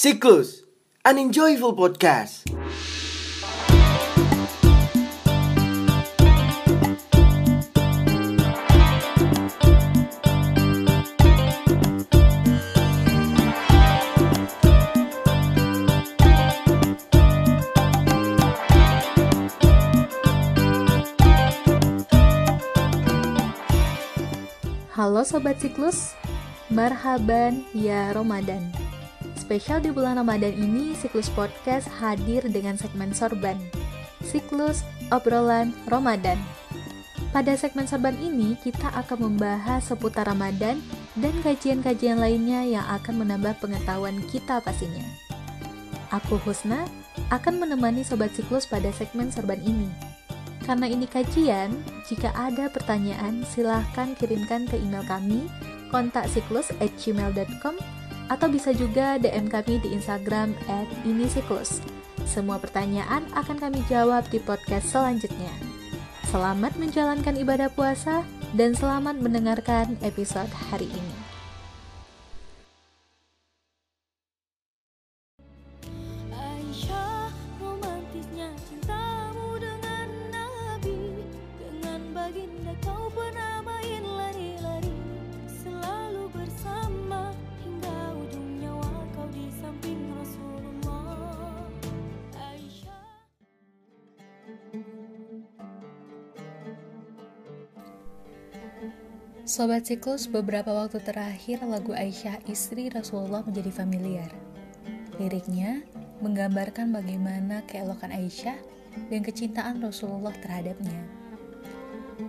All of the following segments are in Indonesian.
Siklus, an enjoyable podcast. Halo Sobat Siklus, marhaban ya Ramadan. Spesial di bulan Ramadan ini, Siklus Podcast hadir dengan segmen sorban. Siklus Obrolan Ramadan. Pada segmen sorban ini, kita akan membahas seputar Ramadan dan kajian-kajian lainnya yang akan menambah pengetahuan kita pastinya. Aku Husna akan menemani Sobat Siklus pada segmen sorban ini. Karena ini kajian, jika ada pertanyaan silahkan kirimkan ke email kami kontaksiklus@gmail.com atau bisa juga DM kami di Instagram @inisiklus. Semua pertanyaan akan kami jawab di podcast selanjutnya. Selamat menjalankan ibadah puasa dan selamat mendengarkan episode hari ini. Sobat Siklus, beberapa waktu terakhir lagu Aisyah istri Rasulullah menjadi familiar. Liriknya menggambarkan bagaimana keelokan Aisyah dan kecintaan Rasulullah terhadapnya.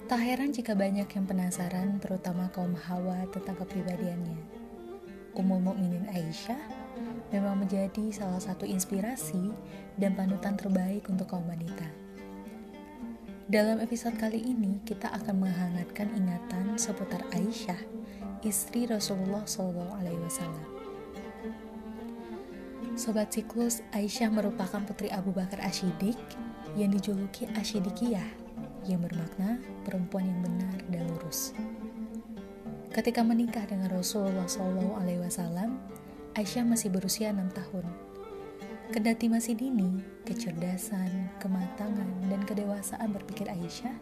Tak heran jika banyak yang penasaran, terutama kaum hawa tentang kepribadiannya. Ummul Mukminin Aisyah memang menjadi salah satu inspirasi dan panutan terbaik untuk kaum wanita. Dalam episode kali ini, kita akan menghangatkan ingatan seputar Aisyah, istri Rasulullah SAW. Sobat Siklus, Aisyah merupakan putri Abu Bakar Ashidik yang dijuluki Ashidikiyah, yang bermakna perempuan yang benar dan lurus. Ketika menikah dengan Rasulullah SAW, Aisyah masih berusia 6 tahun. Kendati masih dini, kecerdasan, kematangan, dan kedewasaan berpikir Aisyah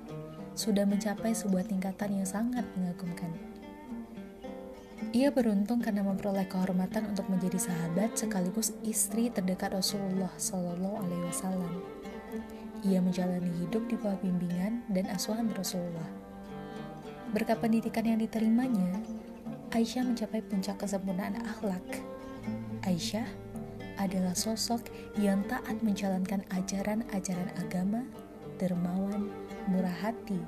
sudah mencapai sebuah tingkatan yang sangat mengagumkan. Ia beruntung karena memperoleh kehormatan untuk menjadi sahabat sekaligus istri terdekat Rasulullah Shallallahu Alaihi Wasallam. Ia menjalani hidup di bawah bimbingan dan asuhan Rasulullah. Berkat pendidikan yang diterimanya, Aisyah mencapai puncak kesempurnaan akhlak. Aisyah adalah sosok yang taat menjalankan ajaran-ajaran agama, dermawan, murah hati,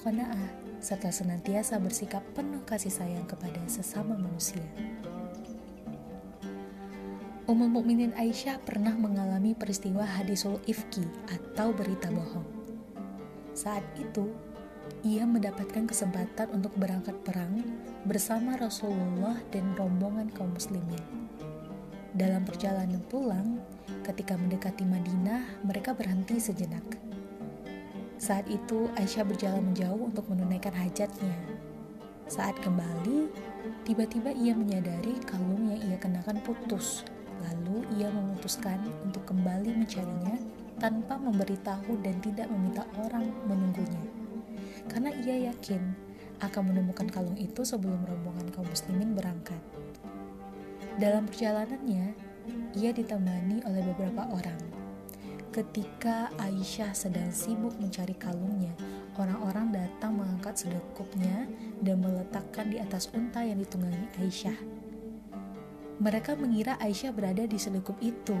kona'ah, serta senantiasa bersikap penuh kasih sayang kepada sesama manusia. Ummul Mukminin Aisyah pernah mengalami peristiwa hadisul ifki atau berita bohong. Saat itu, ia mendapatkan kesempatan untuk berangkat perang bersama Rasulullah dan rombongan kaum muslimin. Dalam perjalanan pulang, ketika mendekati Madinah, mereka berhenti sejenak. Saat itu, Aisyah berjalan menjauh untuk menunaikan hajatnya. Saat kembali, tiba-tiba ia menyadari kalung yang ia kenakan putus. Lalu ia memutuskan untuk kembali mencarinya tanpa memberitahu dan tidak meminta orang menunggunya. Karena ia yakin akan menemukan kalung itu sebelum rombongan kaum muslimin berangkat. Dalam perjalanannya, ia ditemani oleh beberapa orang. Ketika Aisyah sedang sibuk mencari kalungnya, orang-orang datang mengangkat sedekupnya dan meletakkan di atas unta yang ditunggangi Aisyah. Mereka mengira Aisyah berada di selekup itu.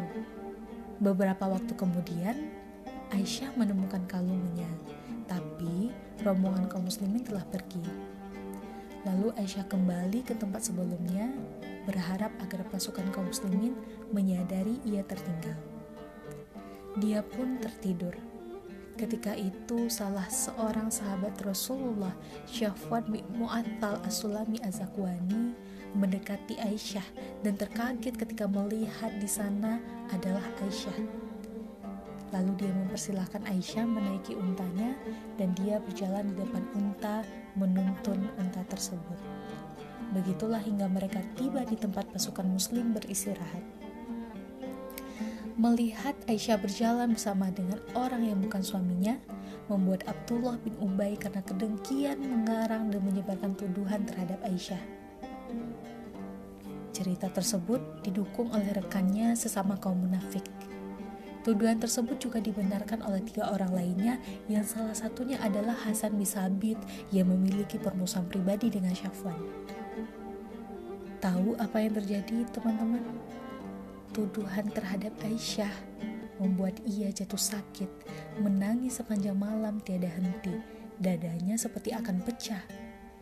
Beberapa waktu kemudian, Aisyah menemukan kalungnya, tapi rombongan kaum muslimin telah pergi. Lalu Aisyah kembali ke tempat sebelumnya, berharap agar pasukan kaum muslimin menyadari ia tertinggal. Dia pun tertidur. Ketika itu salah seorang sahabat Rasulullah, Syafwan bin Mu'attal As-Sulami Az-Zakwani mendekati Aisyah dan terkaget ketika melihat di sana adalah Aisyah. Lalu dia mempersilahkan Aisyah menaiki untanya dan dia berjalan di depan unta menuntun unta tersebut. Begitulah hingga mereka tiba di tempat pasukan muslim beristirahat. Melihat Aisyah berjalan bersama dengan orang yang bukan suaminya, membuat Abdullah bin Ubay karena kedengkian mengarang dan menyebarkan tuduhan terhadap Aisyah. Cerita tersebut didukung oleh rekannya sesama kaum munafik. Tuduhan tersebut juga dibenarkan oleh tiga orang lainnya yang salah satunya adalah Hasan bin Sabit yang memiliki permusuhan pribadi dengan Syafwan. Tahu apa yang terjadi teman-teman? tuduhan terhadap Aisyah membuat ia jatuh sakit, menangis sepanjang malam tiada henti, dadanya seperti akan pecah.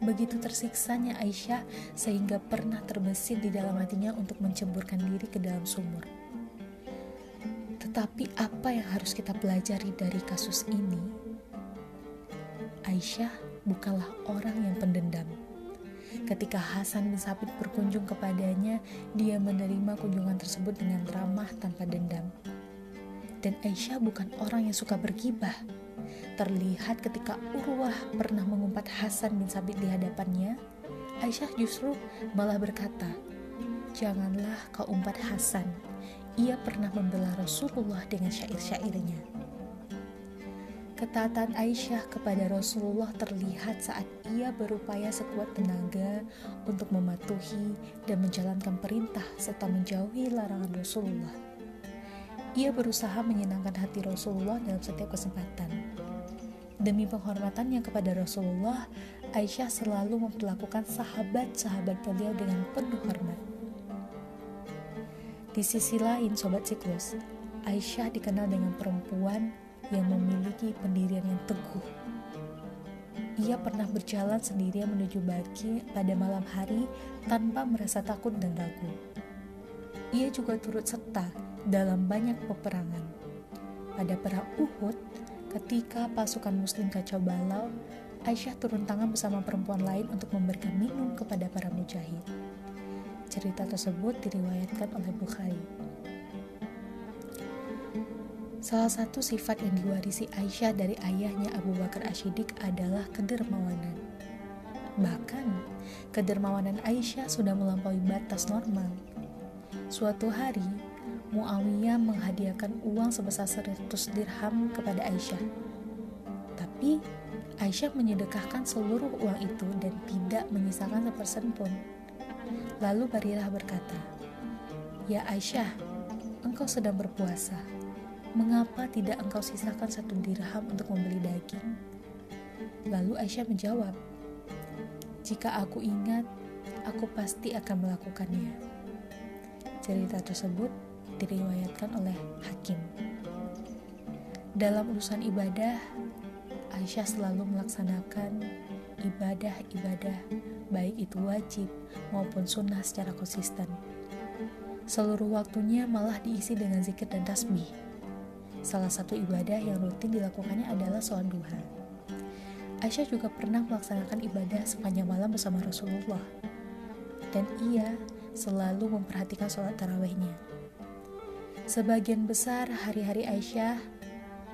Begitu tersiksanya Aisyah sehingga pernah terbesit di dalam hatinya untuk menceburkan diri ke dalam sumur. Tetapi apa yang harus kita pelajari dari kasus ini? Aisyah bukanlah orang yang pendendam Ketika Hasan bin Sabit berkunjung kepadanya, dia menerima kunjungan tersebut dengan ramah tanpa dendam. Dan Aisyah bukan orang yang suka bergibah. Terlihat ketika Urwah pernah mengumpat Hasan bin Sabit di hadapannya, Aisyah justru malah berkata, Janganlah kau umpat Hasan, ia pernah membela Rasulullah dengan syair-syairnya. Ketaatan Aisyah kepada Rasulullah terlihat saat ia berupaya sekuat tenaga untuk mematuhi dan menjalankan perintah serta menjauhi larangan Rasulullah. Ia berusaha menyenangkan hati Rasulullah dalam setiap kesempatan. Demi penghormatannya kepada Rasulullah, Aisyah selalu memperlakukan sahabat-sahabat beliau dengan penuh hormat. Di sisi lain, Sobat Siklus, Aisyah dikenal dengan perempuan yang memiliki pendirian yang teguh. Ia pernah berjalan sendirian menuju Baki pada malam hari tanpa merasa takut dan ragu. Ia juga turut serta dalam banyak peperangan. Pada perang Uhud, ketika pasukan muslim kacau balau, Aisyah turun tangan bersama perempuan lain untuk memberikan minum kepada para mujahid. Cerita tersebut diriwayatkan oleh Bukhari. Salah satu sifat yang diwarisi Aisyah dari ayahnya Abu Bakar Ashidik adalah kedermawanan. Bahkan, kedermawanan Aisyah sudah melampaui batas normal. Suatu hari, Muawiyah menghadiahkan uang sebesar 100 dirham kepada Aisyah. Tapi, Aisyah menyedekahkan seluruh uang itu dan tidak menyisakan sepersen pun. Lalu Barirah berkata, Ya Aisyah, engkau sedang berpuasa Mengapa tidak engkau sisakan satu dirham untuk membeli daging? Lalu Aisyah menjawab, Jika aku ingat, aku pasti akan melakukannya. Cerita tersebut diriwayatkan oleh Hakim. Dalam urusan ibadah, Aisyah selalu melaksanakan ibadah-ibadah, baik itu wajib maupun sunnah secara konsisten. Seluruh waktunya malah diisi dengan zikir dan tasbih Salah satu ibadah yang rutin dilakukannya adalah sholat duha. Aisyah juga pernah melaksanakan ibadah sepanjang malam bersama Rasulullah. Dan ia selalu memperhatikan sholat tarawehnya. Sebagian besar hari-hari Aisyah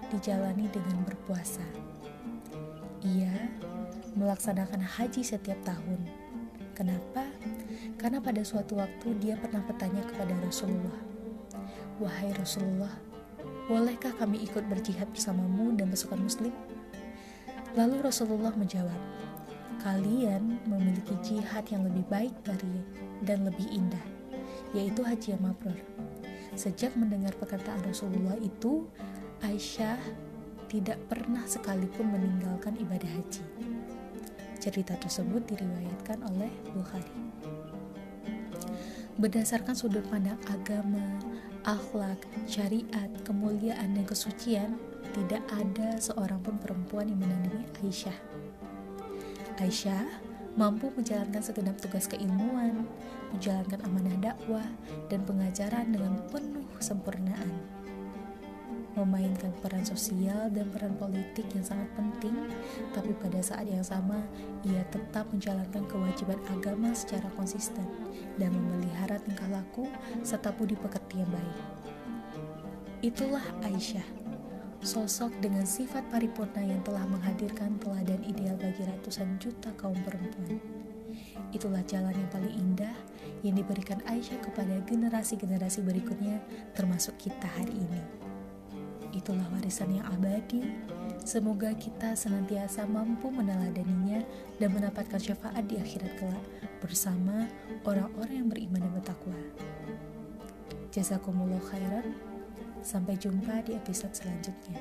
dijalani dengan berpuasa. Ia melaksanakan haji setiap tahun. Kenapa? Karena pada suatu waktu dia pernah bertanya kepada Rasulullah, "Wahai Rasulullah, bolehkah kami ikut berjihad bersamamu dan pasukan muslim? Lalu Rasulullah menjawab, kalian memiliki jihad yang lebih baik dari dan lebih indah, yaitu haji yang mabrur. Sejak mendengar perkataan Rasulullah itu, Aisyah tidak pernah sekalipun meninggalkan ibadah haji. Cerita tersebut diriwayatkan oleh Bukhari. Berdasarkan sudut pandang agama, akhlak, syariat, kemuliaan, dan kesucian, tidak ada seorang pun perempuan yang menandingi Aisyah. Aisyah mampu menjalankan segenap tugas keilmuan, menjalankan amanah dakwah, dan pengajaran dengan penuh kesempurnaan. Memainkan peran sosial dan peran politik yang sangat penting, tapi pada saat yang sama, ia tetap menjalankan kewajiban agama secara konsisten dan memelihara tingkah laku serta budi pekerti yang baik. Itulah Aisyah, sosok dengan sifat paripurna yang telah menghadirkan teladan ideal bagi ratusan juta kaum perempuan. Itulah jalan yang paling indah yang diberikan Aisyah kepada generasi-generasi berikutnya termasuk kita hari ini. Itulah warisan yang abadi. Semoga kita senantiasa mampu meneladaninya dan mendapatkan syafaat di akhirat kelak bersama orang-orang yang beriman dan bertakwa. Jazakumullah khairan. Sampai jumpa di episode selanjutnya.